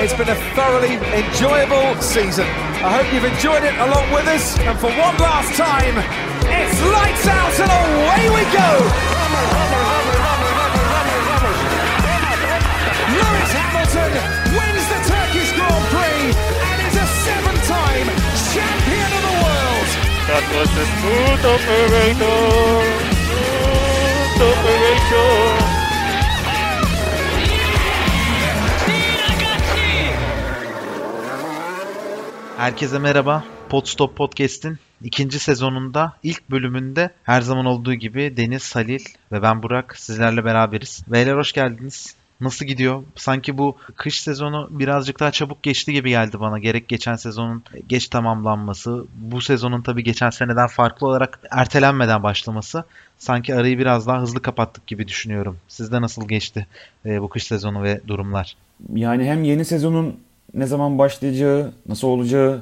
It's been a thoroughly enjoyable season. I hope you've enjoyed it along with us. And for one last time, it's lights out and away we go. Lewis Hamilton wins the Turkish Grand Prix and is a seven-time champion of the world. That was a smooth operator. Smooth operator. Herkese merhaba. Podstop Podcast'in ikinci sezonunda ilk bölümünde her zaman olduğu gibi Deniz, Halil ve ben Burak sizlerle beraberiz. Beyler hoş geldiniz. Nasıl gidiyor? Sanki bu kış sezonu birazcık daha çabuk geçti gibi geldi bana. Gerek geçen sezonun geç tamamlanması, bu sezonun tabii geçen seneden farklı olarak ertelenmeden başlaması. Sanki arayı biraz daha hızlı kapattık gibi düşünüyorum. Sizde nasıl geçti e, bu kış sezonu ve durumlar? Yani hem yeni sezonun ne zaman başlayacağı, nasıl olacağı,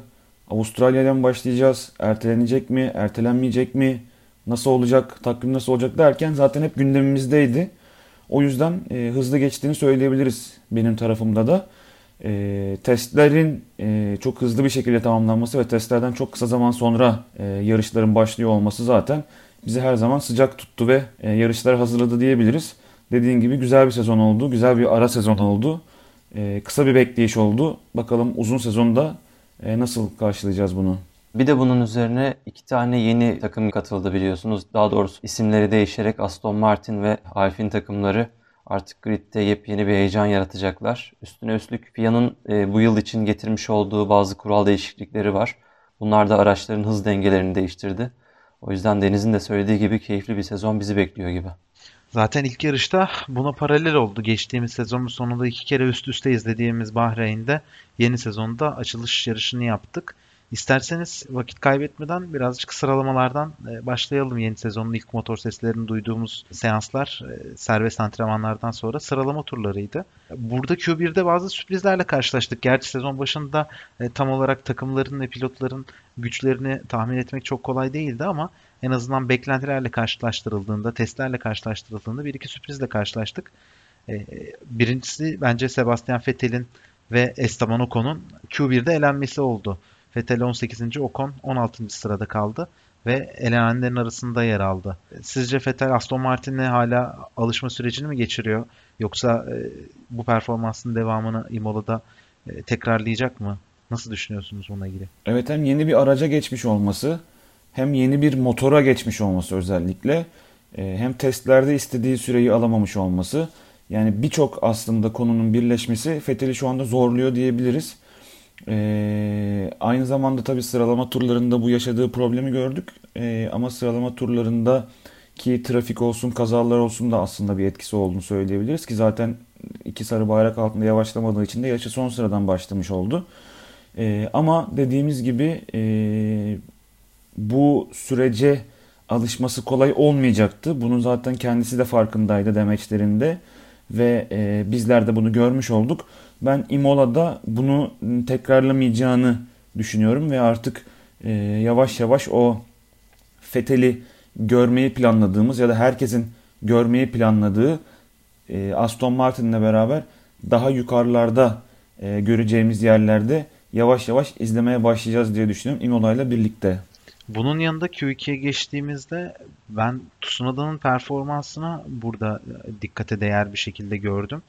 Avustralya'dan başlayacağız, ertelenecek mi, ertelenmeyecek mi, nasıl olacak, takvim nasıl olacak derken zaten hep gündemimizdeydi. O yüzden e, hızlı geçtiğini söyleyebiliriz benim tarafımda da. E, testlerin e, çok hızlı bir şekilde tamamlanması ve testlerden çok kısa zaman sonra e, yarışların başlıyor olması zaten bizi her zaman sıcak tuttu ve e, yarışlara hazırladı diyebiliriz. Dediğin gibi güzel bir sezon oldu, güzel bir ara sezon oldu. E, kısa bir bekleyiş oldu. Bakalım uzun sezonda e, nasıl karşılayacağız bunu? Bir de bunun üzerine iki tane yeni takım katıldı biliyorsunuz. Daha doğrusu isimleri değişerek Aston Martin ve Alpine takımları artık gridde yepyeni bir heyecan yaratacaklar. Üstüne üstlük FIA'nın e, bu yıl için getirmiş olduğu bazı kural değişiklikleri var. Bunlar da araçların hız dengelerini değiştirdi. O yüzden Deniz'in de söylediği gibi keyifli bir sezon bizi bekliyor gibi. Zaten ilk yarışta buna paralel oldu. Geçtiğimiz sezonun sonunda iki kere üst üste izlediğimiz Bahreyn'de yeni sezonda açılış yarışını yaptık. İsterseniz vakit kaybetmeden birazcık sıralamalardan e, başlayalım. Yeni sezonun ilk motor seslerini duyduğumuz seanslar e, serbest antrenmanlardan sonra sıralama turlarıydı. Burada Q1'de bazı sürprizlerle karşılaştık. Gerçi sezon başında e, tam olarak takımların ve pilotların güçlerini tahmin etmek çok kolay değildi ama en azından beklentilerle karşılaştırıldığında, testlerle karşılaştırıldığında bir iki sürprizle karşılaştık. Birincisi bence Sebastian Vettel'in ve Esteban Ocon'un Q1'de elenmesi oldu. Vettel 18. Ocon 16. sırada kaldı ve elenenlerin arasında yer aldı. Sizce Vettel Aston Martin'le hala alışma sürecini mi geçiriyor? Yoksa e, bu performansın devamını Imola'da e, tekrarlayacak mı? Nasıl düşünüyorsunuz bununla ilgili? Evet hem yeni bir araca geçmiş olması hem yeni bir motora geçmiş olması özellikle e, hem testlerde istediği süreyi alamamış olması yani birçok aslında konunun birleşmesi Fethel'i şu anda zorluyor diyebiliriz. Ee, aynı zamanda tabi sıralama turlarında bu yaşadığı problemi gördük. Ee, ama sıralama turlarında ki trafik olsun kazalar olsun da aslında bir etkisi olduğunu söyleyebiliriz ki zaten iki sarı bayrak altında yavaşlamadığı için de yarışı son sıradan başlamış oldu. Ee, ama dediğimiz gibi e, bu sürece alışması kolay olmayacaktı. Bunun zaten kendisi de farkındaydı demeçlerinde ve e, bizler de bunu görmüş olduk. Ben Imola'da bunu tekrarlamayacağını düşünüyorum ve artık e, yavaş yavaş o Fethel'i görmeyi planladığımız ya da herkesin görmeyi planladığı e, Aston Martin'le beraber daha yukarılarda e, göreceğimiz yerlerde yavaş yavaş izlemeye başlayacağız diye düşünüyorum Imola ile birlikte. Bunun yanında Q2'ye geçtiğimizde ben Tsunoda'nın performansına burada dikkate değer bir şekilde gördüm.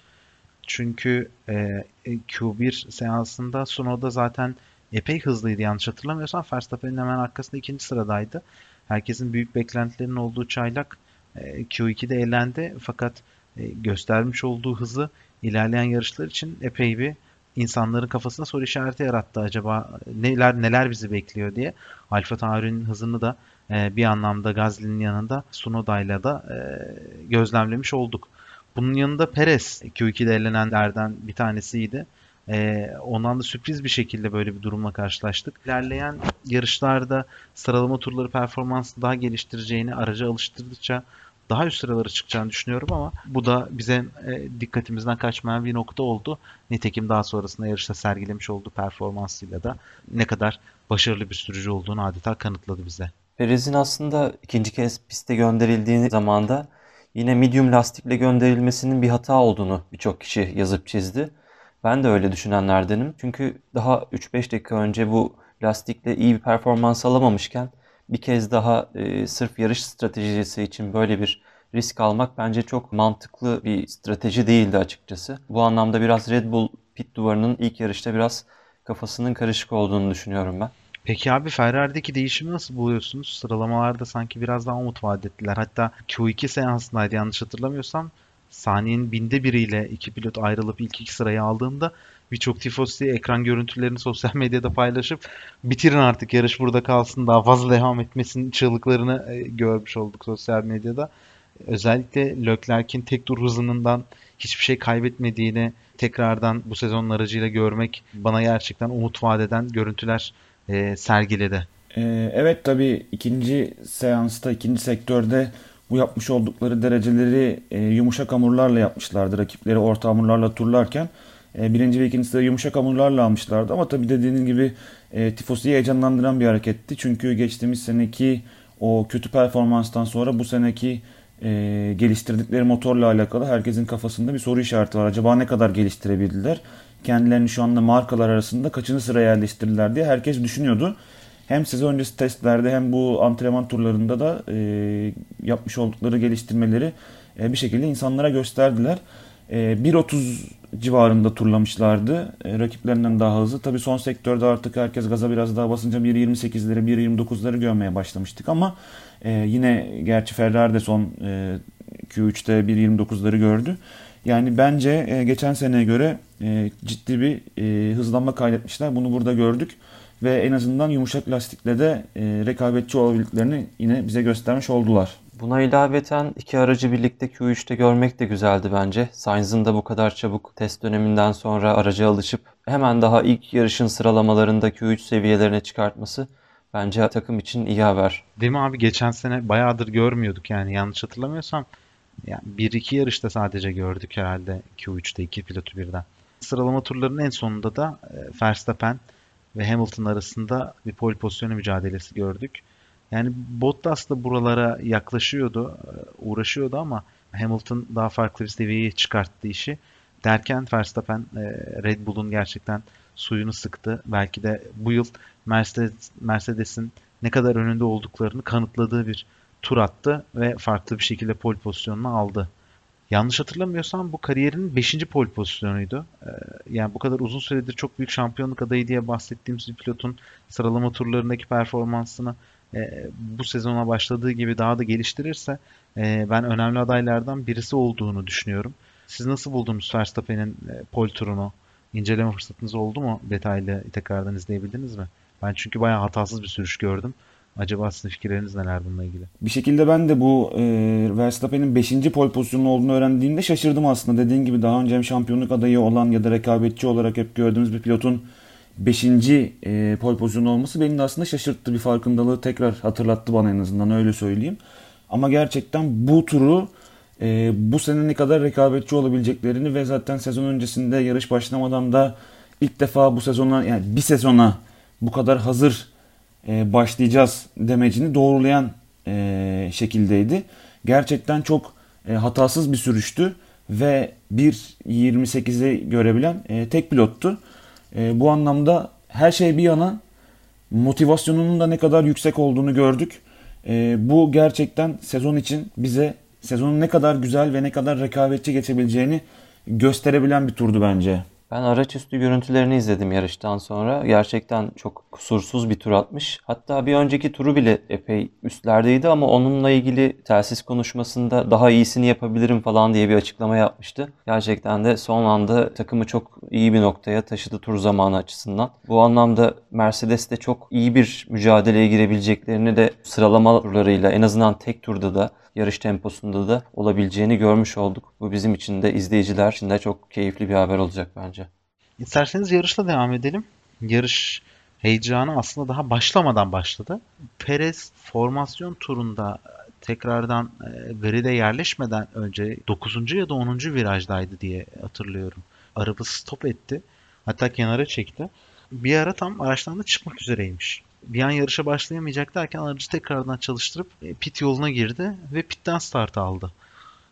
Çünkü e, Q1 seansında Tsunoda zaten epey hızlıydı yanlış hatırlamıyorsam. Verstappen'in hemen arkasında ikinci sıradaydı. Herkesin büyük beklentilerinin olduğu çaylak e, Q2'de eğlendi. Fakat e, göstermiş olduğu hızı ilerleyen yarışlar için epey bir insanların kafasında soru işareti yarattı. Acaba neler neler bizi bekliyor diye. Alfa Tauri'nin hızını da e, bir anlamda Gazli'nin yanında Sunoda'yla da e, gözlemlemiş olduk. Bunun yanında Perez Q2'de elenenlerden bir tanesiydi. Ee, ondan da sürpriz bir şekilde böyle bir durumla karşılaştık. İlerleyen yarışlarda sıralama turları performansı daha geliştireceğini, aracı alıştırdıkça daha üst sıralara çıkacağını düşünüyorum ama bu da bize e, dikkatimizden kaçmayan bir nokta oldu. Nitekim daha sonrasında yarışta sergilemiş olduğu performansıyla da ne kadar başarılı bir sürücü olduğunu adeta kanıtladı bize. Perez'in aslında ikinci kez piste gönderildiği zamanda yine medium lastikle gönderilmesinin bir hata olduğunu birçok kişi yazıp çizdi. Ben de öyle düşünenlerdenim. Çünkü daha 3-5 dakika önce bu lastikle iyi bir performans alamamışken bir kez daha e, sırf yarış stratejisi için böyle bir risk almak bence çok mantıklı bir strateji değildi açıkçası. Bu anlamda biraz Red Bull pit duvarının ilk yarışta biraz kafasının karışık olduğunu düşünüyorum ben. Peki abi Ferrari'deki değişimi nasıl buluyorsunuz? Sıralamalarda sanki biraz daha umut vaat ettiler. Hatta Q2 seansındaydı yanlış hatırlamıyorsam. Saniyenin binde biriyle iki pilot ayrılıp ilk iki sırayı aldığında birçok tifosi ekran görüntülerini sosyal medyada paylaşıp bitirin artık yarış burada kalsın daha fazla devam etmesin çığlıklarını e, görmüş olduk sosyal medyada. Özellikle Leclerc'in tek tur hızından hiçbir şey kaybetmediğini tekrardan bu sezonun aracıyla görmek bana gerçekten umut vaat eden görüntüler e, sergiledi. Ee, evet tabii ikinci seansta, ikinci sektörde bu yapmış oldukları dereceleri e, yumuşak hamurlarla yapmışlardı. Rakipleri orta hamurlarla turlarken e, birinci ve ikinci de yumuşak hamurlarla almışlardı. Ama tabii dediğiniz gibi e, Tifosi'yi heyecanlandıran bir hareketti. Çünkü geçtiğimiz seneki o kötü performanstan sonra bu seneki e, geliştirdikleri motorla alakalı herkesin kafasında bir soru işareti var. Acaba ne kadar geliştirebildiler? Kendilerini şu anda markalar arasında kaçıncı sıraya yerleştirdiler diye herkes düşünüyordu. Hem sezon öncesi testlerde hem bu antrenman turlarında da e, yapmış oldukları geliştirmeleri e, bir şekilde insanlara gösterdiler. E, 1.30 civarında turlamışlardı. E, rakiplerinden daha hızlı. Tabii son sektörde artık herkes gaza biraz daha basınca 1.28'leri 1.29'ları görmeye başlamıştık ama e, yine gerçi Ferrari de son e, Q3'te 1.29'ları gördü. Yani bence e, geçen seneye göre e, ciddi bir e, hızlanma kaydetmişler. Bunu burada gördük ve en azından yumuşak lastikle de e, rekabetçi olabildiklerini yine bize göstermiş oldular. Buna ilaveten iki aracı birlikte Q3'te görmek de güzeldi bence. Sainz'ın da bu kadar çabuk test döneminden sonra araca alışıp hemen daha ilk yarışın sıralamalarında Q3 seviyelerine çıkartması bence takım için iyi haber. Değil mi abi? Geçen sene bayağıdır görmüyorduk yani yanlış hatırlamıyorsam. Yani 1-2 yarışta sadece gördük herhalde Q3'te iki pilotu birden. Sıralama turlarının en sonunda da e, Verstappen ve Hamilton arasında bir pole pozisyonu mücadelesi gördük. Yani Bottas da buralara yaklaşıyordu, e, uğraşıyordu ama Hamilton daha farklı bir seviyeye çıkarttı işi. Derken Verstappen e, Red Bull'un gerçekten suyunu sıktı. Belki de bu yıl Mercedes, Mercedes'in ne kadar önünde olduklarını kanıtladığı bir tur attı ve farklı bir şekilde pole pozisyonunu aldı. Yanlış hatırlamıyorsam bu kariyerinin 5. pole pozisyonuydu. Ee, yani bu kadar uzun süredir çok büyük şampiyonluk adayı diye bahsettiğimiz bir pilotun sıralama turlarındaki performansını e, bu sezona başladığı gibi daha da geliştirirse e, ben önemli adaylardan birisi olduğunu düşünüyorum. Siz nasıl buldunuz Verstappen'in e, pole turunu? İnceleme fırsatınız oldu mu? Detaylı tekrardan izleyebildiniz mi? Ben çünkü bayağı hatasız bir sürüş gördüm. Acaba sizin fikirleriniz neler bununla ilgili? Bir şekilde ben de bu e, Verstappen'in 5. pole pozisyonu olduğunu öğrendiğimde şaşırdım aslında. Dediğin gibi daha önce hem şampiyonluk adayı olan ya da rekabetçi olarak hep gördüğümüz bir pilotun 5. E, pole pozisyonu olması beni de aslında şaşırttı. Bir farkındalığı tekrar hatırlattı bana en azından öyle söyleyeyim. Ama gerçekten bu turu e, bu sene ne kadar rekabetçi olabileceklerini ve zaten sezon öncesinde yarış başlamadan da ilk defa bu sezona yani bir sezona bu kadar hazır e, başlayacağız demecini doğrulayan e, şekildeydi. Gerçekten çok e, hatasız bir sürüştü ve 1.28'i görebilen e, tek pilottu. E, bu anlamda her şey bir yana motivasyonunun da ne kadar yüksek olduğunu gördük. E, bu gerçekten sezon için bize sezonun ne kadar güzel ve ne kadar rekabetçi geçebileceğini gösterebilen bir turdu bence. Ben araç üstü görüntülerini izledim yarıştan sonra. Gerçekten çok kusursuz bir tur atmış. Hatta bir önceki turu bile epey üstlerdeydi ama onunla ilgili telsiz konuşmasında daha iyisini yapabilirim falan diye bir açıklama yapmıştı. Gerçekten de son anda takımı çok iyi bir noktaya taşıdı tur zamanı açısından. Bu anlamda Mercedes de çok iyi bir mücadeleye girebileceklerini de sıralama turlarıyla en azından tek turda da yarış temposunda da olabileceğini görmüş olduk. Bu bizim için de izleyiciler için de çok keyifli bir haber olacak bence. İsterseniz yarışla devam edelim. Yarış heyecanı aslında daha başlamadan başladı. Perez formasyon turunda tekrardan veride yerleşmeden önce 9. ya da 10. virajdaydı diye hatırlıyorum. Arabası stop etti. Hatta kenara çekti. Bir ara tam araçtan da çıkmak üzereymiş bir an yarışa başlayamayacak derken aracı tekrardan çalıştırıp e, pit yoluna girdi ve pitten start aldı.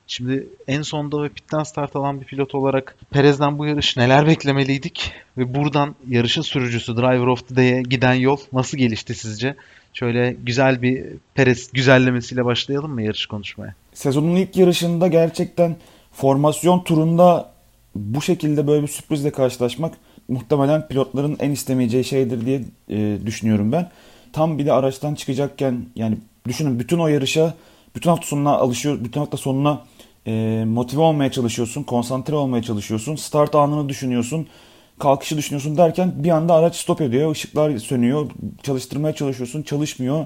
Şimdi en sonda ve pitten start alan bir pilot olarak Perez'den bu yarış neler beklemeliydik? Ve buradan yarışın sürücüsü Driver of the Day'e giden yol nasıl gelişti sizce? Şöyle güzel bir Perez güzellemesiyle başlayalım mı yarış konuşmaya? Sezonun ilk yarışında gerçekten formasyon turunda bu şekilde böyle bir sürprizle karşılaşmak muhtemelen pilotların en istemeyeceği şeydir diye e, düşünüyorum ben. Tam bir de araçtan çıkacakken yani düşünün bütün o yarışa bütün hafta sonuna alışıyor, bütün hafta sonuna e, motive olmaya çalışıyorsun, konsantre olmaya çalışıyorsun, start anını düşünüyorsun, kalkışı düşünüyorsun derken bir anda araç stop ediyor, ışıklar sönüyor, çalıştırmaya çalışıyorsun, çalışmıyor.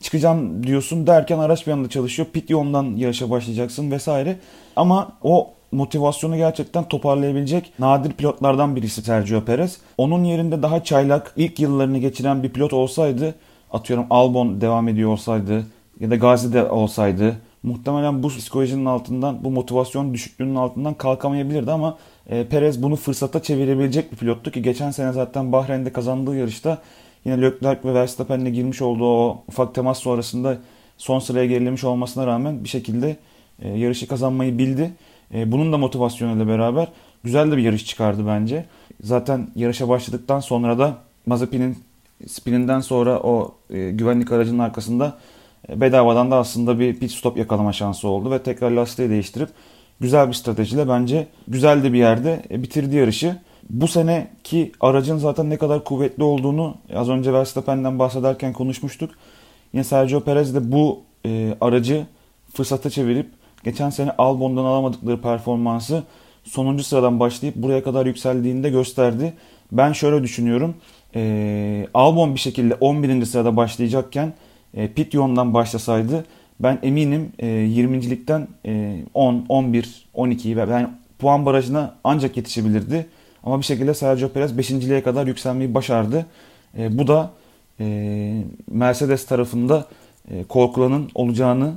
Çıkacağım diyorsun derken araç bir anda çalışıyor. Pit yolundan yarışa başlayacaksın vesaire. Ama o motivasyonu gerçekten toparlayabilecek nadir pilotlardan birisi Sergio Perez. Onun yerinde daha çaylak, ilk yıllarını geçiren bir pilot olsaydı, atıyorum Albon devam ediyor olsaydı ya da Gazi de olsaydı muhtemelen bu psikolojinin altından, bu motivasyon düşüklüğünün altından kalkamayabilirdi ama e, Perez bunu fırsata çevirebilecek bir pilottu ki geçen sene zaten Bahreyn'de kazandığı yarışta yine Leclerc ve Verstappen'le girmiş olduğu o ufak temas sonrasında son sıraya gerilemiş olmasına rağmen bir şekilde e, yarışı kazanmayı bildi. E, bunun da motivasyonuyla beraber güzel de bir yarış çıkardı bence. Zaten yarışa başladıktan sonra da Mazepin'in spininden sonra o e, güvenlik aracının arkasında bedavadan da aslında bir pit stop yakalama şansı oldu ve tekrar lastiği değiştirip güzel bir stratejiyle bence güzel de bir yerde e, bitirdi yarışı. Bu seneki aracın zaten ne kadar kuvvetli olduğunu az önce Verstappen'den bahsederken konuşmuştuk. Yine Sergio Perez de bu e, aracı fırsata çevirip geçen sene Albon'dan alamadıkları performansı sonuncu sıradan başlayıp buraya kadar yükseldiğinde gösterdi. Ben şöyle düşünüyorum. E, Albon bir şekilde 11. sırada başlayacakken e, pit yolundan başlasaydı ben eminim e, 20.likten e, 10, 11, 12 ve yani puan barajına ancak yetişebilirdi. Ama bir şekilde Sergio Perez 5.liğe kadar yükselmeyi başardı. E, bu da e, Mercedes tarafında e, korkulanın olacağını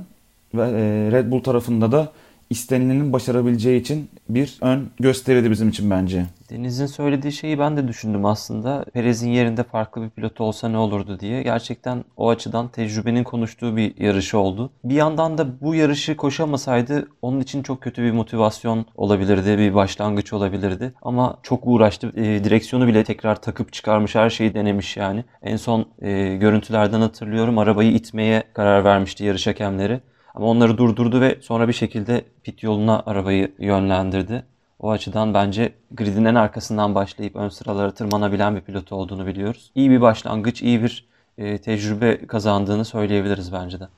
ve Red Bull tarafında da istenilenin başarabileceği için bir ön gösteriydi bizim için bence. Deniz'in söylediği şeyi ben de düşündüm aslında. Perez'in yerinde farklı bir pilot olsa ne olurdu diye. Gerçekten o açıdan tecrübenin konuştuğu bir yarışı oldu. Bir yandan da bu yarışı koşamasaydı onun için çok kötü bir motivasyon olabilirdi, bir başlangıç olabilirdi. Ama çok uğraştı. E, direksiyonu bile tekrar takıp çıkarmış, her şeyi denemiş yani. En son e, görüntülerden hatırlıyorum arabayı itmeye karar vermişti yarış hakemleri. Ama onları durdurdu ve sonra bir şekilde pit yoluna arabayı yönlendirdi. O açıdan bence gridin en arkasından başlayıp ön sıralara tırmanabilen bir pilot olduğunu biliyoruz. İyi bir başlangıç, iyi bir e, tecrübe kazandığını söyleyebiliriz bence de.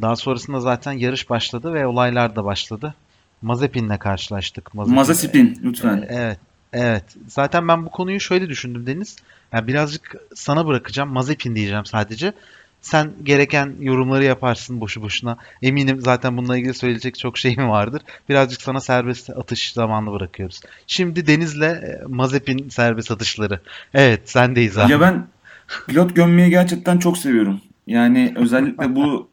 Daha sonrasında zaten yarış başladı ve olaylar da başladı. Mazepin'le karşılaştık. Mazepin. Mazepin lütfen. Evet. Evet. Zaten ben bu konuyu şöyle düşündüm Deniz. Yani birazcık sana bırakacağım. Mazepin diyeceğim sadece. Sen gereken yorumları yaparsın boşu boşuna. Eminim zaten bununla ilgili söyleyecek çok şeyim vardır. Birazcık sana serbest atış zamanı bırakıyoruz. Şimdi Deniz'le e, Mazepin serbest atışları. Evet sendeyiz abi. Ya ben pilot gömmmeyi gerçekten çok seviyorum. Yani özellikle bu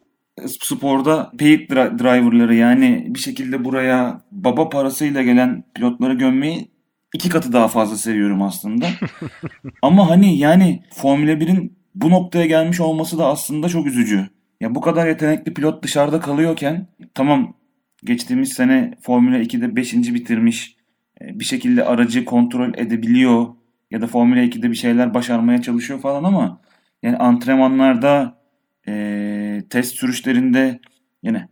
sporda paid driverları yani bir şekilde buraya baba parasıyla gelen pilotları gömmeyi iki katı daha fazla seviyorum aslında. Ama hani yani Formula 1'in bu noktaya gelmiş olması da aslında çok üzücü. Ya bu kadar yetenekli pilot dışarıda kalıyorken tamam geçtiğimiz sene Formula 2'de 5. bitirmiş e, bir şekilde aracı kontrol edebiliyor ya da Formula 2'de bir şeyler başarmaya çalışıyor falan ama yani antrenmanlarda e, test sürüşlerinde yine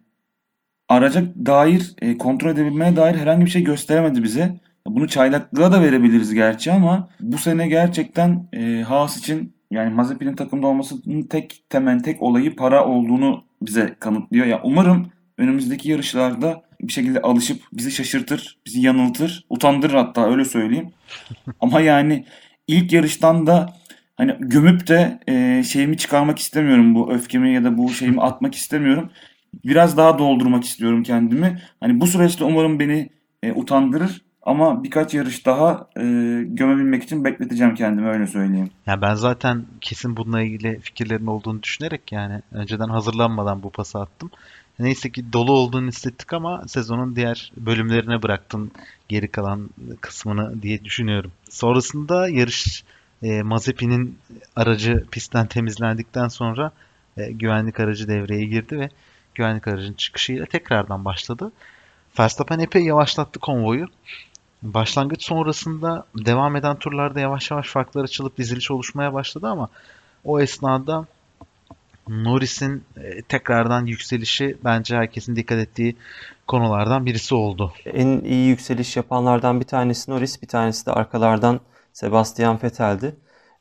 araca dair e, kontrol edebilmeye dair herhangi bir şey gösteremedi bize. Bunu çaylaklığa da verebiliriz gerçi ama bu sene gerçekten e, Haas için yani Mazepin'in takımda olmasının tek temel tek olayı para olduğunu bize kanıtlıyor. Ya umarım önümüzdeki yarışlarda bir şekilde alışıp bizi şaşırtır, bizi yanıltır, utandırır hatta öyle söyleyeyim. Ama yani ilk yarıştan da hani gömüp de e, şeyimi çıkarmak istemiyorum bu öfkemi ya da bu şeyimi atmak istemiyorum. Biraz daha doldurmak istiyorum kendimi. Hani bu süreçte umarım beni e, utandırır ama birkaç yarış daha e, gömebilmek için bekleteceğim kendimi öyle söyleyeyim. Ya ben zaten kesin bununla ilgili fikirlerin olduğunu düşünerek yani önceden hazırlanmadan bu pası attım. Neyse ki dolu olduğunu hissettik ama sezonun diğer bölümlerine bıraktın geri kalan kısmını diye düşünüyorum. Sonrasında yarış e, Mazepin'in aracı pistten temizlendikten sonra e, güvenlik aracı devreye girdi ve güvenlik aracının çıkışıyla tekrardan başladı. Verstappen epey yavaşlattı konvoyu. Başlangıç sonrasında devam eden turlarda yavaş yavaş farklar açılıp diziliş oluşmaya başladı ama o esnada Norris'in e, tekrardan yükselişi bence herkesin dikkat ettiği konulardan birisi oldu. En iyi yükseliş yapanlardan bir tanesi Norris, bir tanesi de arkalardan Sebastian Vettel'di.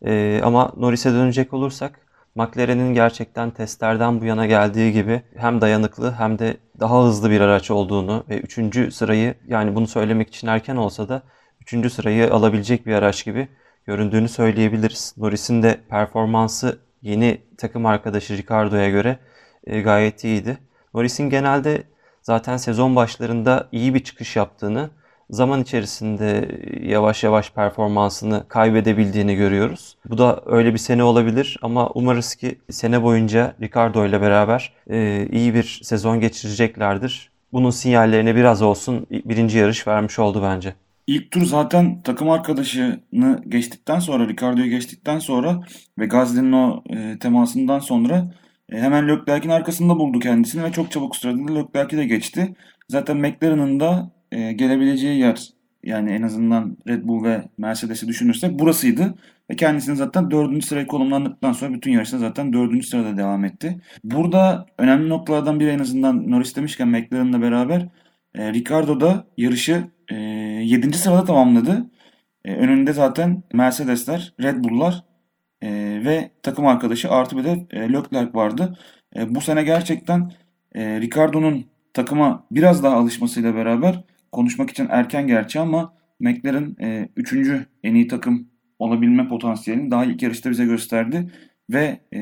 Ee, ama Norris'e dönecek olursak McLaren'in gerçekten testlerden bu yana geldiği gibi hem dayanıklı hem de daha hızlı bir araç olduğunu ve 3. sırayı yani bunu söylemek için erken olsa da 3. sırayı alabilecek bir araç gibi göründüğünü söyleyebiliriz. Norris'in de performansı yeni takım arkadaşı Ricardo'ya göre e, gayet iyiydi. Norris'in genelde zaten sezon başlarında iyi bir çıkış yaptığını, zaman içerisinde yavaş yavaş performansını kaybedebildiğini görüyoruz. Bu da öyle bir sene olabilir ama umarız ki sene boyunca Ricardo ile beraber e, iyi bir sezon geçireceklerdir. Bunun sinyallerine biraz olsun birinci yarış vermiş oldu bence. İlk tur zaten takım arkadaşını geçtikten sonra, Ricardo'yu geçtikten sonra ve Gasly'nin o e, temasından sonra e, hemen Leclerc'in arkasında buldu kendisini ve çok çabuk sırada Leclerc'i de geçti. Zaten McLaren'ın da e, gelebileceği yer yani en azından Red Bull ve Mercedes'i düşünürsek burasıydı. Ve kendisini zaten dördüncü sıraya konumlandıktan sonra bütün yarışta zaten dördüncü sırada devam etti. Burada önemli noktalardan biri en azından Norris demişken McLaren'la beraber e, Ricardo da yarışı e, 7. sırada tamamladı. E, önünde zaten Mercedesler, Red Bull'lar e, ve takım arkadaşı artı bir de e, Leclerc vardı. E, bu sene gerçekten e, Ricardo'nun takıma biraz daha alışmasıyla beraber konuşmak için erken gerçi ama McLaren 3. E, en iyi takım olabilme potansiyelini daha ilk yarışta bize gösterdi. Ve e,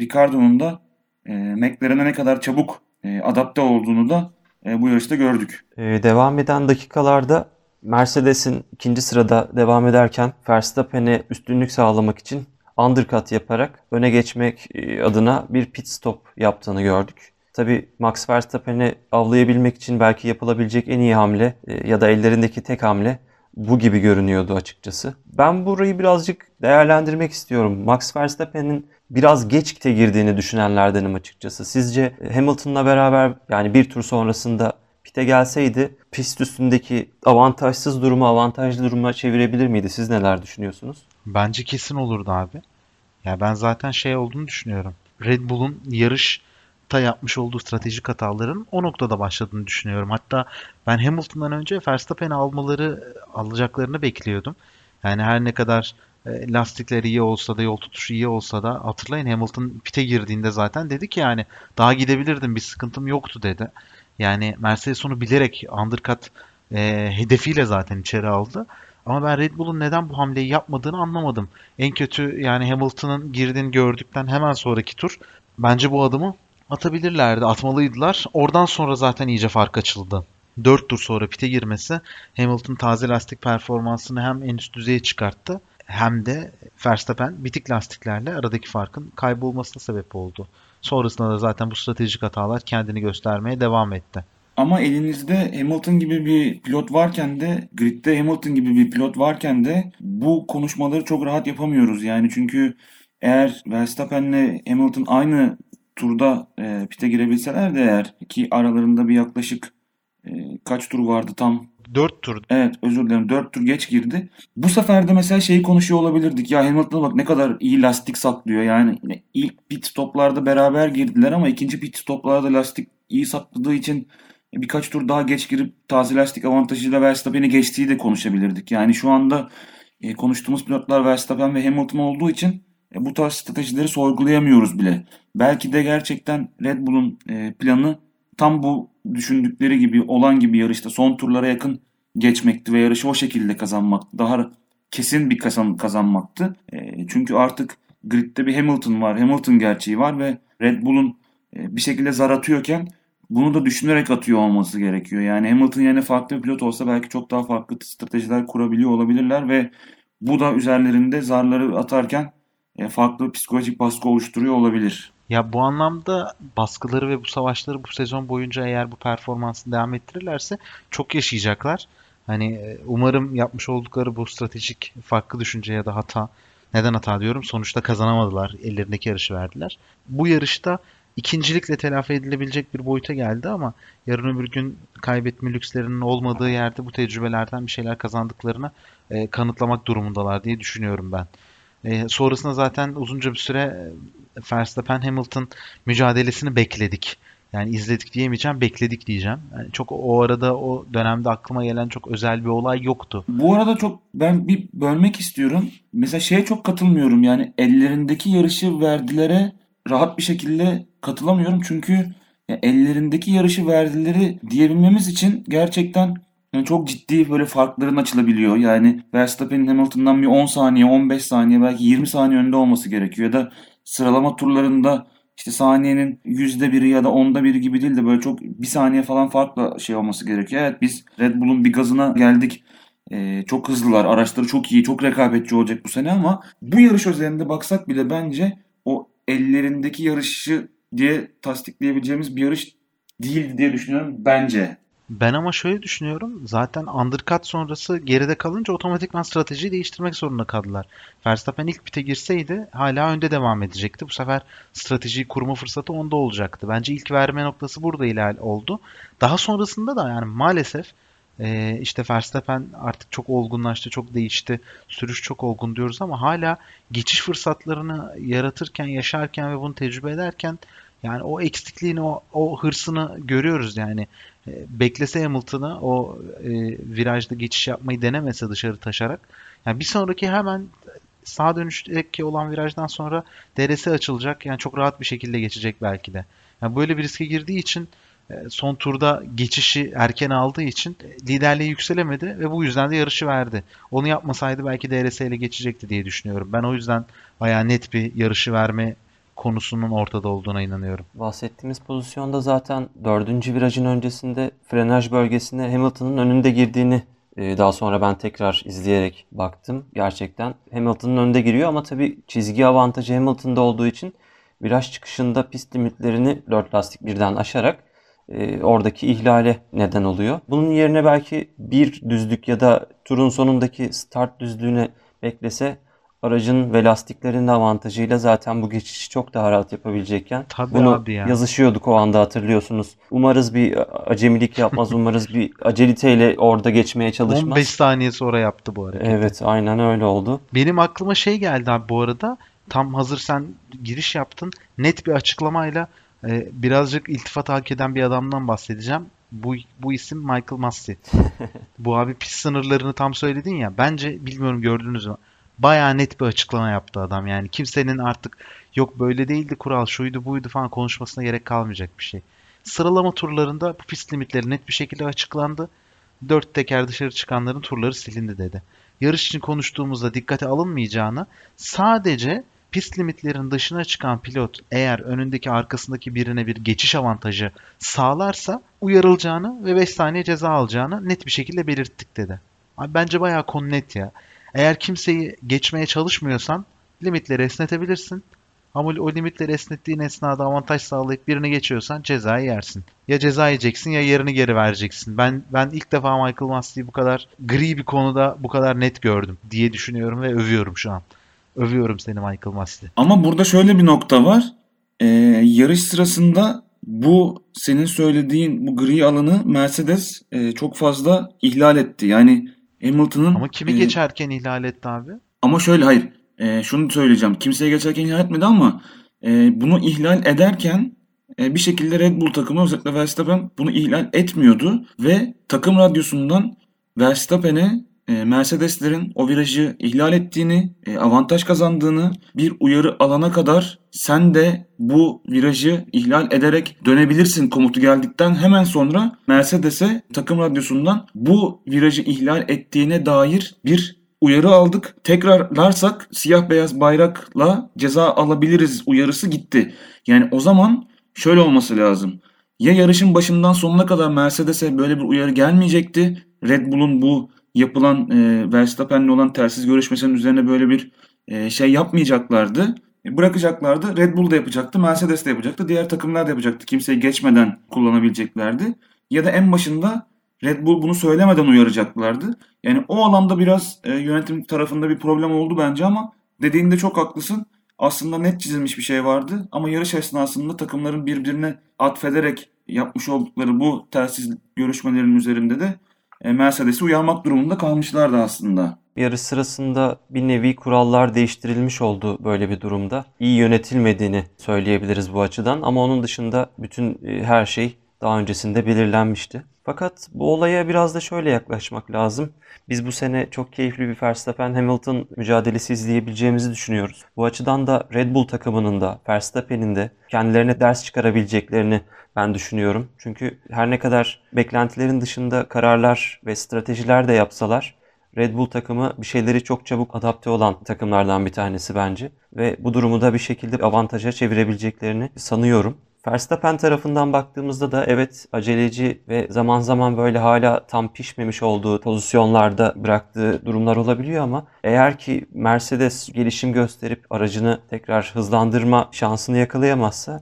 Ricardo'nun da e, McLaren'e ne kadar çabuk e, adapte olduğunu da e, bu yarışta gördük. Ee, devam eden dakikalarda Mercedes'in ikinci sırada devam ederken Verstappen'e üstünlük sağlamak için undercut yaparak öne geçmek e, adına bir pit stop yaptığını gördük. Tabi Max Verstappen'i avlayabilmek için belki yapılabilecek en iyi hamle e, ya da ellerindeki tek hamle bu gibi görünüyordu açıkçası. Ben burayı birazcık değerlendirmek istiyorum. Max Verstappen'in biraz geç kite girdiğini düşünenlerdenim açıkçası. Sizce Hamilton'la beraber yani bir tur sonrasında pite gelseydi pist üstündeki avantajsız durumu avantajlı duruma çevirebilir miydi? Siz neler düşünüyorsunuz? Bence kesin olurdu abi. Ya ben zaten şey olduğunu düşünüyorum. Red Bull'un yarış ta yapmış olduğu stratejik hataların o noktada başladığını düşünüyorum. Hatta ben Hamilton'dan önce Verstappen'i almaları alacaklarını bekliyordum. Yani her ne kadar e, lastikleri iyi olsa da yol tutuşu iyi olsa da hatırlayın Hamilton pite girdiğinde zaten dedi ki yani daha gidebilirdim bir sıkıntım yoktu dedi. Yani Mercedes onu bilerek undercut e, hedefiyle zaten içeri aldı. Ama ben Red Bull'un neden bu hamleyi yapmadığını anlamadım. En kötü yani Hamilton'ın girdiğini gördükten hemen sonraki tur bence bu adımı atabilirlerdi, atmalıydılar. Oradan sonra zaten iyice fark açıldı. 4 tur sonra pite girmesi Hamilton taze lastik performansını hem en üst düzeye çıkarttı hem de Verstappen bitik lastiklerle aradaki farkın kaybolmasına sebep oldu. Sonrasında da zaten bu stratejik hatalar kendini göstermeye devam etti. Ama elinizde Hamilton gibi bir pilot varken de gridde Hamilton gibi bir pilot varken de bu konuşmaları çok rahat yapamıyoruz. Yani çünkü eğer Verstappen'le Hamilton aynı turda e, pite girebilseler de eğer ki aralarında bir yaklaşık e, kaç tur vardı tam 4 tur. Evet özür dilerim 4 tur geç girdi. Bu sefer de mesela şeyi konuşuyor olabilirdik. Ya Hamilton'a bak ne kadar iyi lastik saklıyor. Yani ilk pit stoplarda beraber girdiler ama ikinci pit stoplarda lastik iyi sakladığı için birkaç tur daha geç girip taze lastik avantajıyla Verstappen'i geçtiği de konuşabilirdik. Yani şu anda e, konuştuğumuz pilotlar Verstappen ve Hamilton olduğu için e, bu tarz stratejileri sorgulayamıyoruz bile. Belki de gerçekten Red Bull'un e, planı tam bu düşündükleri gibi olan gibi yarışta son turlara yakın geçmekti ve yarışı o şekilde kazanmak daha kesin bir kazan, kazanmaktı. E, çünkü artık gridde bir Hamilton var. Hamilton gerçeği var ve Red Bull'un e, bir şekilde zar atıyorken bunu da düşünerek atıyor olması gerekiyor. Yani Hamilton yerine farklı bir pilot olsa belki çok daha farklı stratejiler kurabiliyor olabilirler ve bu da üzerlerinde zarları atarken farklı psikolojik baskı oluşturuyor olabilir. Ya bu anlamda baskıları ve bu savaşları bu sezon boyunca eğer bu performansını devam ettirirlerse çok yaşayacaklar. Hani e, umarım yapmış oldukları bu stratejik farklı düşünce ya da hata neden hata diyorum? Sonuçta kazanamadılar. Ellerindeki yarışı verdiler. Bu yarışta ikincilikle telafi edilebilecek bir boyuta geldi ama yarın öbür gün kaybetme lükslerinin olmadığı yerde bu tecrübelerden bir şeyler kazandıklarını e, kanıtlamak durumundalar diye düşünüyorum ben. E, sonrasında zaten uzunca bir süre e, Verstappen Hamilton mücadelesini bekledik. Yani izledik diyemeyeceğim, bekledik diyeceğim. Yani çok o arada o dönemde aklıma gelen çok özel bir olay yoktu. Bu arada çok ben bir bölmek istiyorum. Mesela şeye çok katılmıyorum. Yani ellerindeki yarışı verdilere rahat bir şekilde katılamıyorum. Çünkü ellerindeki yarışı verdileri diyebilmemiz için gerçekten yani çok ciddi böyle farkların açılabiliyor. Yani Verstappen'in Hamilton'dan bir 10 saniye, 15 saniye belki 20 saniye önde olması gerekiyor. Ya da sıralama turlarında işte saniyenin yüzde biri ya da onda biri gibi değil de böyle çok bir saniye falan farkla şey olması gerekiyor. Evet biz Red Bull'un bir gazına geldik. Ee, çok hızlılar. Araçları çok iyi. Çok rekabetçi olacak bu sene ama bu yarış özelinde baksak bile bence o ellerindeki yarışı diye tasdikleyebileceğimiz bir yarış değildi diye düşünüyorum bence. Ben ama şöyle düşünüyorum. Zaten undercut sonrası geride kalınca otomatikman stratejiyi değiştirmek zorunda kaldılar. Verstappen ilk pite girseydi hala önde devam edecekti. Bu sefer stratejiyi kurma fırsatı onda olacaktı. Bence ilk verme noktası burada ilerle oldu. Daha sonrasında da yani maalesef e, işte Verstappen artık çok olgunlaştı, çok değişti. Sürüş çok olgun diyoruz ama hala geçiş fırsatlarını yaratırken, yaşarken ve bunu tecrübe ederken yani o eksikliğini, o, o hırsını görüyoruz yani. E, beklese Hamilton'ı o e, virajda geçiş yapmayı denemese dışarı taşarak. Yani bir sonraki hemen sağ dönüşteki olan virajdan sonra DRS açılacak. Yani çok rahat bir şekilde geçecek belki de. Yani böyle bir riske girdiği için e, son turda geçişi erken aldığı için liderliğe yükselemedi ve bu yüzden de yarışı verdi. Onu yapmasaydı belki DRS ile geçecekti diye düşünüyorum. Ben o yüzden bayağı net bir yarışı verme konusunun ortada olduğuna inanıyorum. Bahsettiğimiz pozisyonda zaten dördüncü virajın öncesinde frenaj bölgesine Hamilton'ın önünde girdiğini e, daha sonra ben tekrar izleyerek baktım. Gerçekten Hamilton'ın önünde giriyor ama tabii çizgi avantajı Hamilton'da olduğu için viraj çıkışında pist limitlerini 4 lastik birden aşarak e, oradaki ihlale neden oluyor. Bunun yerine belki bir düzlük ya da turun sonundaki start düzlüğüne beklese aracın ve lastiklerin de avantajıyla zaten bu geçişi çok daha rahat yapabilecekken Tabii bunu abi ya. yazışıyorduk o anda hatırlıyorsunuz. Umarız bir acemilik yapmaz, umarız bir aceliteyle orada geçmeye çalışmaz. 15 saniye sonra yaptı bu hareket. Evet, aynen öyle oldu. Benim aklıma şey geldi abi bu arada. Tam hazır sen giriş yaptın. Net bir açıklamayla e, birazcık iltifat hak eden bir adamdan bahsedeceğim. Bu, bu isim Michael Massey. bu abi pist sınırlarını tam söyledin ya. Bence bilmiyorum gördünüz mü? Bayağı net bir açıklama yaptı adam. Yani kimsenin artık yok böyle değildi kural şuydu buydu falan konuşmasına gerek kalmayacak bir şey. Sıralama turlarında bu pist limitleri net bir şekilde açıklandı. Dört teker dışarı çıkanların turları silindi dedi. Yarış için konuştuğumuzda dikkate alınmayacağını sadece pist limitlerin dışına çıkan pilot eğer önündeki arkasındaki birine bir geçiş avantajı sağlarsa uyarılacağını ve 5 saniye ceza alacağını net bir şekilde belirttik dedi. Abi bence bayağı konu net ya. Eğer kimseyi geçmeye çalışmıyorsan limitleri esnetebilirsin. Ama o limitleri esnettiğin esnada avantaj sağlayıp birini geçiyorsan cezayı yersin. Ya ceza yiyeceksin ya yerini geri vereceksin. Ben ben ilk defa Michael Massey'i bu kadar gri bir konuda bu kadar net gördüm diye düşünüyorum ve övüyorum şu an. Övüyorum seni Michael Massey. Ama burada şöyle bir nokta var. Ee, yarış sırasında bu senin söylediğin bu gri alanı Mercedes e, çok fazla ihlal etti. Yani Hamilton'ın Ama kimi e, geçerken ihlal etti abi? Ama şöyle hayır. E, şunu söyleyeceğim. Kimseye geçerken ihlal etmedi ama e, bunu ihlal ederken e, bir şekilde Red Bull takımı özellikle Verstappen bunu ihlal etmiyordu ve takım radyosundan Verstappen'e Mercedeslerin o virajı ihlal ettiğini, e, avantaj kazandığını bir uyarı alana kadar sen de bu virajı ihlal ederek dönebilirsin komutu geldikten hemen sonra Mercedes'e takım radyosundan bu virajı ihlal ettiğine dair bir uyarı aldık. Tekrarlarsak siyah beyaz bayrakla ceza alabiliriz uyarısı gitti. Yani o zaman şöyle olması lazım. Ya yarışın başından sonuna kadar Mercedes'e böyle bir uyarı gelmeyecekti. Red Bull'un bu yapılan e, Verstappen'le olan tersiz görüşmesinin üzerine böyle bir e, şey yapmayacaklardı. E, bırakacaklardı. Red Bull da yapacaktı, Mercedes de yapacaktı, diğer takımlar da yapacaktı. Kimseyi geçmeden kullanabileceklerdi. Ya da en başında Red Bull bunu söylemeden uyaracaklardı. Yani o alanda biraz e, yönetim tarafında bir problem oldu bence ama dediğinde çok haklısın. aslında net çizilmiş bir şey vardı ama yarış esnasında takımların birbirine atfederek yapmış oldukları bu telsiz görüşmelerinin üzerinde de e, Mercedes'i uyarmak durumunda kalmışlardı aslında. Yarış sırasında bir nevi kurallar değiştirilmiş oldu böyle bir durumda. İyi yönetilmediğini söyleyebiliriz bu açıdan ama onun dışında bütün e, her şey daha öncesinde belirlenmişti. Fakat bu olaya biraz da şöyle yaklaşmak lazım. Biz bu sene çok keyifli bir Verstappen-Hamilton mücadelesi izleyebileceğimizi düşünüyoruz. Bu açıdan da Red Bull takımının da Verstappen'in de kendilerine ders çıkarabileceklerini ben düşünüyorum. Çünkü her ne kadar beklentilerin dışında kararlar ve stratejiler de yapsalar Red Bull takımı bir şeyleri çok çabuk adapte olan takımlardan bir tanesi bence. Ve bu durumu da bir şekilde avantaja çevirebileceklerini sanıyorum. Verstappen tarafından baktığımızda da evet aceleci ve zaman zaman böyle hala tam pişmemiş olduğu pozisyonlarda bıraktığı durumlar olabiliyor ama eğer ki Mercedes gelişim gösterip aracını tekrar hızlandırma şansını yakalayamazsa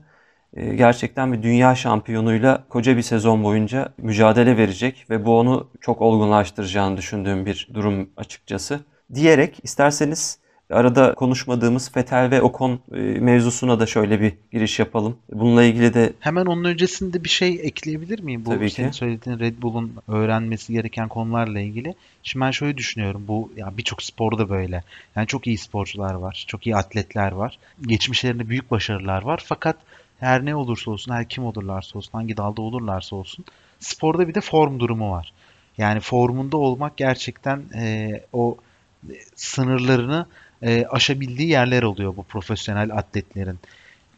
e, gerçekten bir dünya şampiyonuyla koca bir sezon boyunca mücadele verecek ve bu onu çok olgunlaştıracağını düşündüğüm bir durum açıkçası. Diyerek isterseniz arada konuşmadığımız Fetel ve Okon e, mevzusuna da şöyle bir giriş yapalım. Bununla ilgili de Hemen onun öncesinde bir şey ekleyebilir miyim? Bu Tabii senin ki. söylediğin Red Bull'un öğrenmesi gereken konularla ilgili. Şimdi ben şöyle düşünüyorum. Bu ya birçok sporda böyle. Yani çok iyi sporcular var. Çok iyi atletler var. Geçmişlerinde büyük başarılar var. Fakat her ne olursa olsun, her kim olurlarsa olsun, hangi dalda olurlarsa olsun sporda bir de form durumu var. Yani formunda olmak gerçekten e, o e, sınırlarını e, aşabildiği yerler oluyor bu profesyonel atletlerin.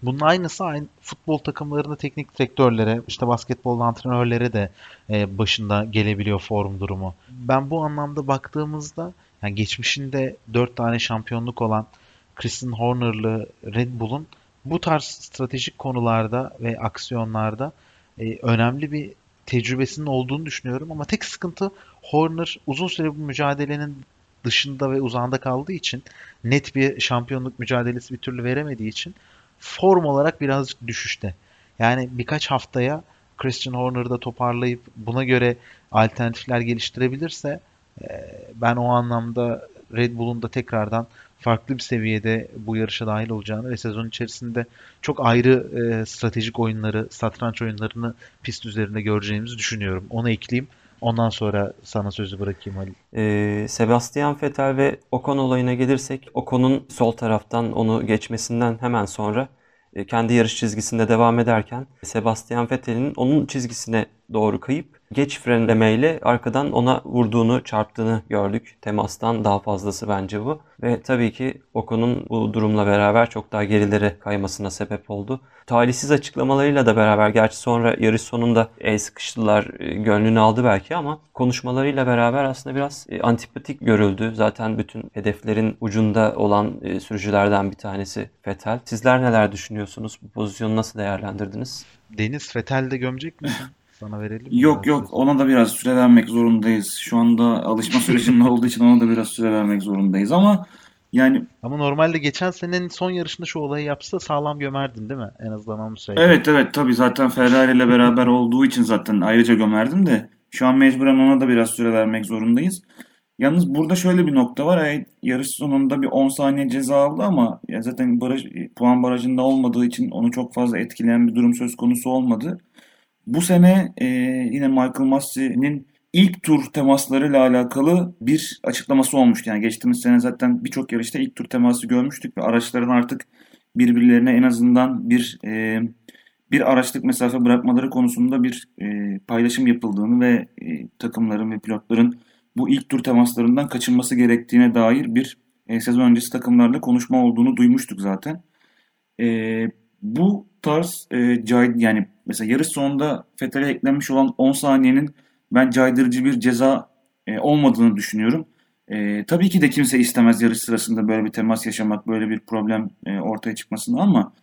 Bunun aynısı aynı futbol takımlarında teknik direktörlere, işte basketbol antrenörlere de e, başında gelebiliyor form durumu. Ben bu anlamda baktığımızda yani geçmişinde 4 tane şampiyonluk olan Christian Horner'lı Red Bull'un bu tarz stratejik konularda ve aksiyonlarda e, önemli bir tecrübesinin olduğunu düşünüyorum ama tek sıkıntı Horner uzun süre bu mücadelenin dışında ve uzağında kaldığı için net bir şampiyonluk mücadelesi bir türlü veremediği için form olarak birazcık düşüşte. Yani birkaç haftaya Christian Horner'ı da toparlayıp buna göre alternatifler geliştirebilirse e, ben o anlamda Red Bull'un da tekrardan farklı bir seviyede bu yarışa dahil olacağını ve sezon içerisinde çok ayrı e, stratejik oyunları, satranç oyunlarını pist üzerinde göreceğimizi düşünüyorum. Onu ekleyeyim. Ondan sonra sana sözü bırakayım Ali. Ee, Sebastian Vettel ve Ocon olayına gelirsek Ocon'un sol taraftan onu geçmesinden hemen sonra e, kendi yarış çizgisinde devam ederken Sebastian Vettel'in onun çizgisine doğru kayıp geç frenlemeyle arkadan ona vurduğunu, çarptığını gördük. Temastan daha fazlası bence bu. Ve tabii ki Ocon'un bu durumla beraber çok daha gerilere kaymasına sebep oldu. Talihsiz açıklamalarıyla da beraber gerçi sonra yarış sonunda el sıkıştılar, e, gönlünü aldı belki ama konuşmalarıyla beraber aslında biraz e, antipatik görüldü. Zaten bütün hedeflerin ucunda olan e, sürücülerden bir tanesi Vettel. Sizler neler düşünüyorsunuz? Bu pozisyonu nasıl değerlendirdiniz? Deniz Vettel de gömecek misin? Sana verelim mi? Yok yok ona da biraz süre vermek zorundayız. Şu anda alışma sürecinde olduğu için ona da biraz süre vermek zorundayız ama yani Ama normalde geçen senenin son yarışında şu olayı yapsa sağlam gömerdin değil mi? En azından onu söyle. evet evet tabii zaten Ferrari ile beraber olduğu için zaten ayrıca gömerdim de şu an mecburen ona da biraz süre vermek zorundayız. Yalnız burada şöyle bir nokta var. Evet, yarış sonunda bir 10 saniye ceza aldı ama ya zaten baraj, puan barajında olmadığı için onu çok fazla etkileyen bir durum söz konusu olmadı. Bu sene e, yine Michael Massey'nin ilk tur temaslarıyla alakalı bir açıklaması olmuştu. Yani geçtiğimiz sene zaten birçok yarışta ilk tur teması görmüştük ve araçların artık birbirlerine en azından bir e, bir araçlık mesafe bırakmaları konusunda bir e, paylaşım yapıldığını ve e, takımların ve pilotların bu ilk tur temaslarından kaçınması gerektiğine dair bir e, sezon öncesi takımlarla konuşma olduğunu duymuştuk zaten. E, bu tarz e, cay, yani mesela yarış sonunda Vettel'e eklenmiş olan 10 saniyenin ben caydırıcı bir ceza e, olmadığını düşünüyorum. E, tabii ki de kimse istemez yarış sırasında böyle bir temas yaşamak, böyle bir problem e, ortaya çıkmasını ama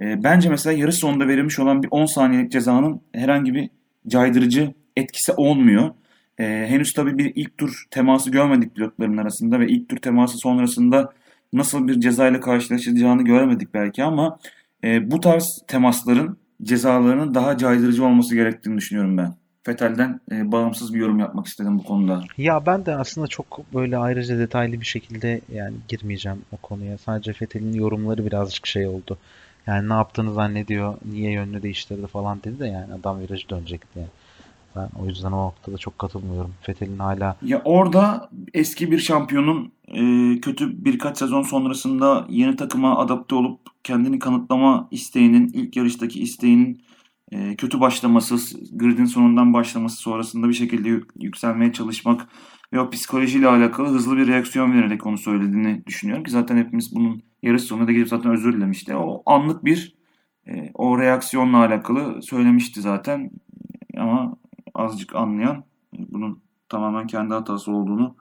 e, bence mesela yarış sonunda verilmiş olan bir 10 saniyelik cezanın herhangi bir caydırıcı etkisi olmuyor. E, henüz tabii bir ilk tur teması görmedik pilotların arasında ve ilk tur teması sonrasında nasıl bir ceza ile karşılaşacağını göremedik belki ama e, bu tarz temasların cezalarının daha caydırıcı olması gerektiğini düşünüyorum ben. Vettel'den e, bağımsız bir yorum yapmak istedim bu konuda. Ya ben de aslında çok böyle ayrıca detaylı bir şekilde yani girmeyeceğim o konuya. Sadece Vettel'in yorumları birazcık şey oldu. Yani ne yaptığını zannediyor, niye yönünü değiştirdi falan dedi de yani adam virajı dönecekti yani. Ben o yüzden o noktada çok katılmıyorum. Vettel'in hala Ya orada eski bir şampiyonun e, kötü birkaç sezon sonrasında yeni takıma adapte olup kendini kanıtlama isteğinin, ilk yarıştaki isteğinin e, kötü başlaması, gridin sonundan başlaması sonrasında bir şekilde yük- yükselmeye çalışmak ve o psikolojiyle alakalı hızlı bir reaksiyon vererek onu söylediğini düşünüyorum ki zaten hepimiz bunun yarış sonunda gelip zaten özür dilemişti. O anlık bir e, o reaksiyonla alakalı söylemişti zaten ama azıcık anlayan e, bunun tamamen kendi hatası olduğunu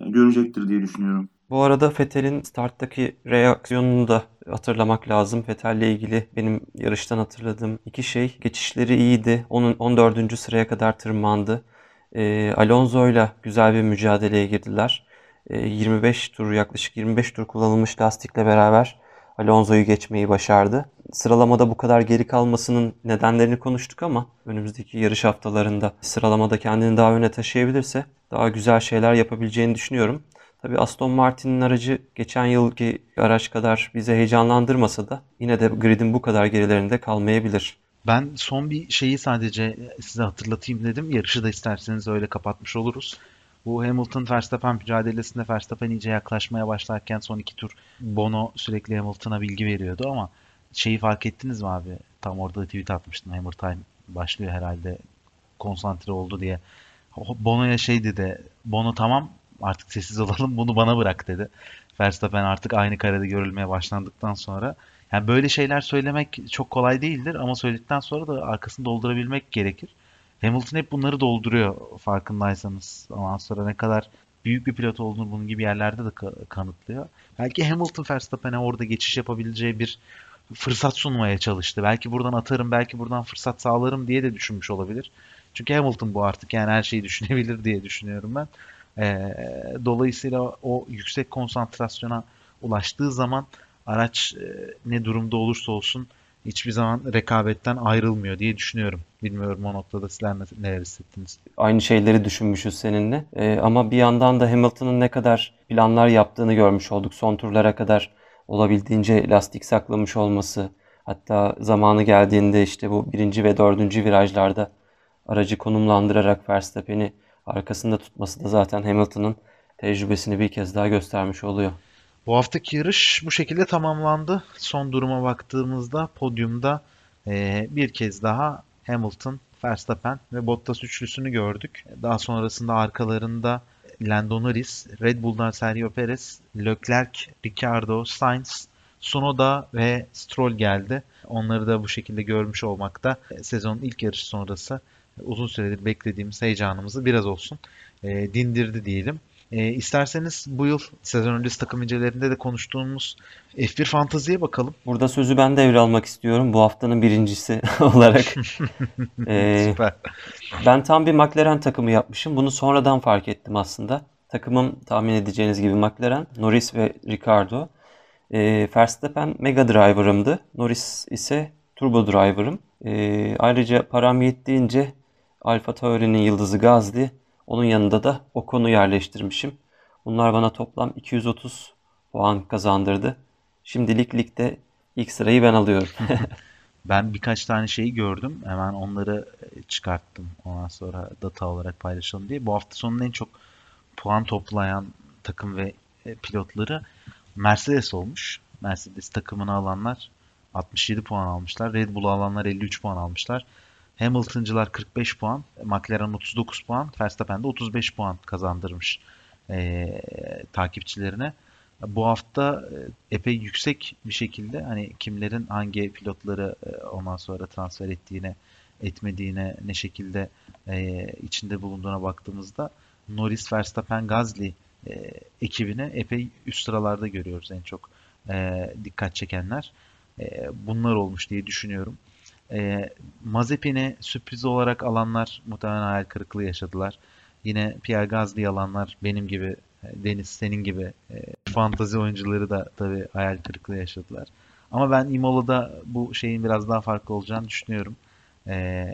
e, görecektir diye düşünüyorum. Bu arada Vettel'in starttaki reaksiyonunu da hatırlamak lazım. Vettel'le ilgili benim yarıştan hatırladığım iki şey. Geçişleri iyiydi. Onun 14. sıraya kadar tırmandı. Ee, Alonso'yla güzel bir mücadeleye girdiler. Ee, 25 tur yaklaşık 25 tur kullanılmış lastikle beraber Alonso'yu geçmeyi başardı. Sıralamada bu kadar geri kalmasının nedenlerini konuştuk ama önümüzdeki yarış haftalarında sıralamada kendini daha öne taşıyabilirse daha güzel şeyler yapabileceğini düşünüyorum. Tabii Aston Martin'in aracı geçen yılki araç kadar bizi heyecanlandırmasa da yine de gridin bu kadar gerilerinde kalmayabilir. Ben son bir şeyi sadece size hatırlatayım dedim. Yarışı da isterseniz öyle kapatmış oluruz. Bu Hamilton Verstappen mücadelesinde Verstappen iyice yaklaşmaya başlarken son iki tur Bono sürekli Hamilton'a bilgi veriyordu ama şeyi fark ettiniz mi abi? Tam orada da tweet atmıştım. Hammer Time başlıyor herhalde konsantre oldu diye. Bono'ya şey dedi. Bono tamam artık sessiz olalım bunu bana bırak dedi. Verstappen artık aynı karede görülmeye başlandıktan sonra. Yani böyle şeyler söylemek çok kolay değildir ama söyledikten sonra da arkasını doldurabilmek gerekir. Hamilton hep bunları dolduruyor farkındaysanız. Ondan sonra ne kadar büyük bir pilot olduğunu bunun gibi yerlerde de ka- kanıtlıyor. Belki Hamilton Verstappen'e orada geçiş yapabileceği bir fırsat sunmaya çalıştı. Belki buradan atarım, belki buradan fırsat sağlarım diye de düşünmüş olabilir. Çünkü Hamilton bu artık yani her şeyi düşünebilir diye düşünüyorum ben. Ee, dolayısıyla o yüksek konsantrasyona ulaştığı zaman araç e, ne durumda olursa olsun hiçbir zaman rekabetten ayrılmıyor diye düşünüyorum. Bilmiyorum o noktada sizler ne- neler hissettiniz. Aynı şeyleri düşünmüşüz seninle. Ee, ama bir yandan da Hamilton'ın ne kadar planlar yaptığını görmüş olduk. Son turlara kadar olabildiğince lastik saklamış olması. Hatta zamanı geldiğinde işte bu birinci ve dördüncü virajlarda aracı konumlandırarak Verstappen'i arkasında tutması da zaten Hamilton'ın tecrübesini bir kez daha göstermiş oluyor. Bu haftaki yarış bu şekilde tamamlandı. Son duruma baktığımızda podyumda e, bir kez daha Hamilton, Verstappen ve Bottas üçlüsünü gördük. Daha sonrasında arkalarında Lando Norris, Red Bull'dan Sergio Perez, Leclerc, Ricardo, Sainz, Tsunoda ve Stroll geldi. Onları da bu şekilde görmüş olmak da e, sezonun ilk yarışı sonrası uzun süredir beklediğimiz heyecanımızı biraz olsun e, dindirdi diyelim. E, isterseniz bu yıl sezon öncesi takım incelerinde de konuştuğumuz F1 Fantazi'ye bakalım. Burada sözü ben devralmak istiyorum bu haftanın birincisi olarak. Ee, Süper. Ben tam bir McLaren takımı yapmışım. Bunu sonradan fark ettim aslında. Takımım tahmin edeceğiniz gibi McLaren, Norris ve Ricardo. Ee, Verstappen Mega Driver'ımdı. Norris ise Turbo Driver'ım. Ee, ayrıca param yettiğince Alfa Tauri'nin yıldızı Gasly. Onun yanında da Ocon'u yerleştirmişim. Bunlar bana toplam 230 puan kazandırdı. Şimdilik ligde ilk sırayı ben alıyorum. Ben birkaç tane şeyi gördüm. Hemen onları e, çıkarttım. Ondan sonra data olarak paylaşalım diye. Bu hafta sonunun en çok puan toplayan takım ve e, pilotları Mercedes olmuş. Mercedes takımını alanlar 67 puan almışlar. Red Bull'u alanlar 53 puan almışlar. Hamilton'cılar 45 puan, McLaren 39 puan, Verstappen de 35 puan kazandırmış e, takipçilerine. Bu hafta e, epey yüksek bir şekilde hani kimlerin hangi pilotları e, ondan sonra transfer ettiğine, etmediğine, ne şekilde e, içinde bulunduğuna baktığımızda Norris, Verstappen, Gasly e, ekibini epey üst sıralarda görüyoruz en çok e, dikkat çekenler. E, bunlar olmuş diye düşünüyorum. E, Mazepin'i sürpriz olarak alanlar muhtemelen hayal kırıklığı yaşadılar. Yine Pierre Gasly'yi alanlar benim gibi, Deniz senin gibi e, fantazi oyuncuları da tabii hayal kırıklığı yaşadılar. Ama ben Imola'da bu şeyin biraz daha farklı olacağını düşünüyorum. E,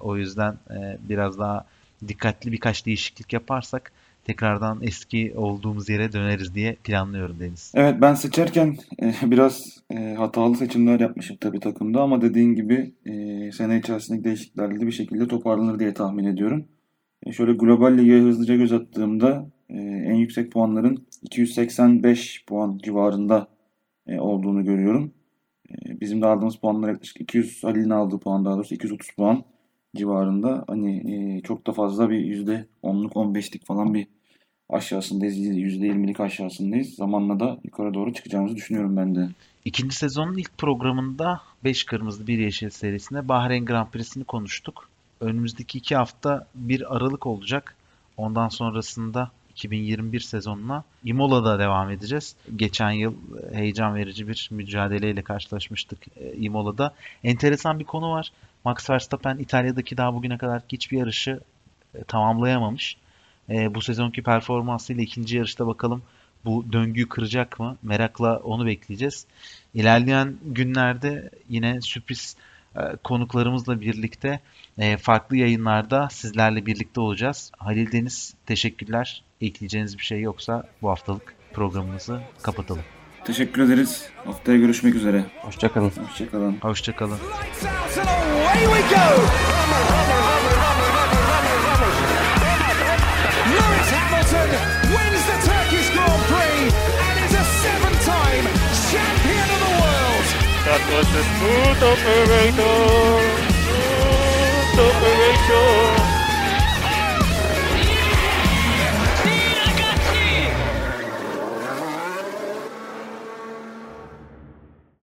o yüzden e, biraz daha dikkatli birkaç değişiklik yaparsak tekrardan eski olduğumuz yere döneriz diye planlıyorum Deniz. Evet ben seçerken e, biraz e, hatalı seçimler yapmışım tabii takımda ama dediğin gibi e, sene içerisindeki değişikliklerle de bir şekilde toparlanır diye tahmin ediyorum. Şöyle global lige hızlıca göz attığımda en yüksek puanların 285 puan civarında olduğunu görüyorum. Bizim de aldığımız puanlar yaklaşık 200 Halil'in aldığı puan daha doğrusu 230 puan civarında. Hani e, çok da fazla bir %10'luk 15'lik falan bir aşağısındayız. %20'lik aşağısındayız. Zamanla da yukarı doğru çıkacağımızı düşünüyorum ben de. İkinci sezonun ilk programında 5 Kırmızı 1 Yeşil serisinde Bahreyn Grand Prix'sini konuştuk. Önümüzdeki iki hafta bir aralık olacak. Ondan sonrasında 2021 sezonuna Imola'da devam edeceğiz. Geçen yıl heyecan verici bir mücadeleyle karşılaşmıştık e, Imola'da. Enteresan bir konu var. Max Verstappen İtalya'daki daha bugüne kadar hiçbir yarışı e, tamamlayamamış. E, bu sezonki performansıyla ikinci yarışta bakalım bu döngüyü kıracak mı? Merakla onu bekleyeceğiz. İlerleyen günlerde yine sürpriz e, konuklarımızla birlikte e, farklı yayınlarda sizlerle birlikte olacağız. Halil Deniz teşekkürler. Ekleyeceğiniz bir şey yoksa bu haftalık programımızı kapatalım. Teşekkür ederiz. Haftaya görüşmek üzere. Hoşçakalın. Hoşçakalın. Hoşçakalın. Lights That was the smooth operator. Smooth operator.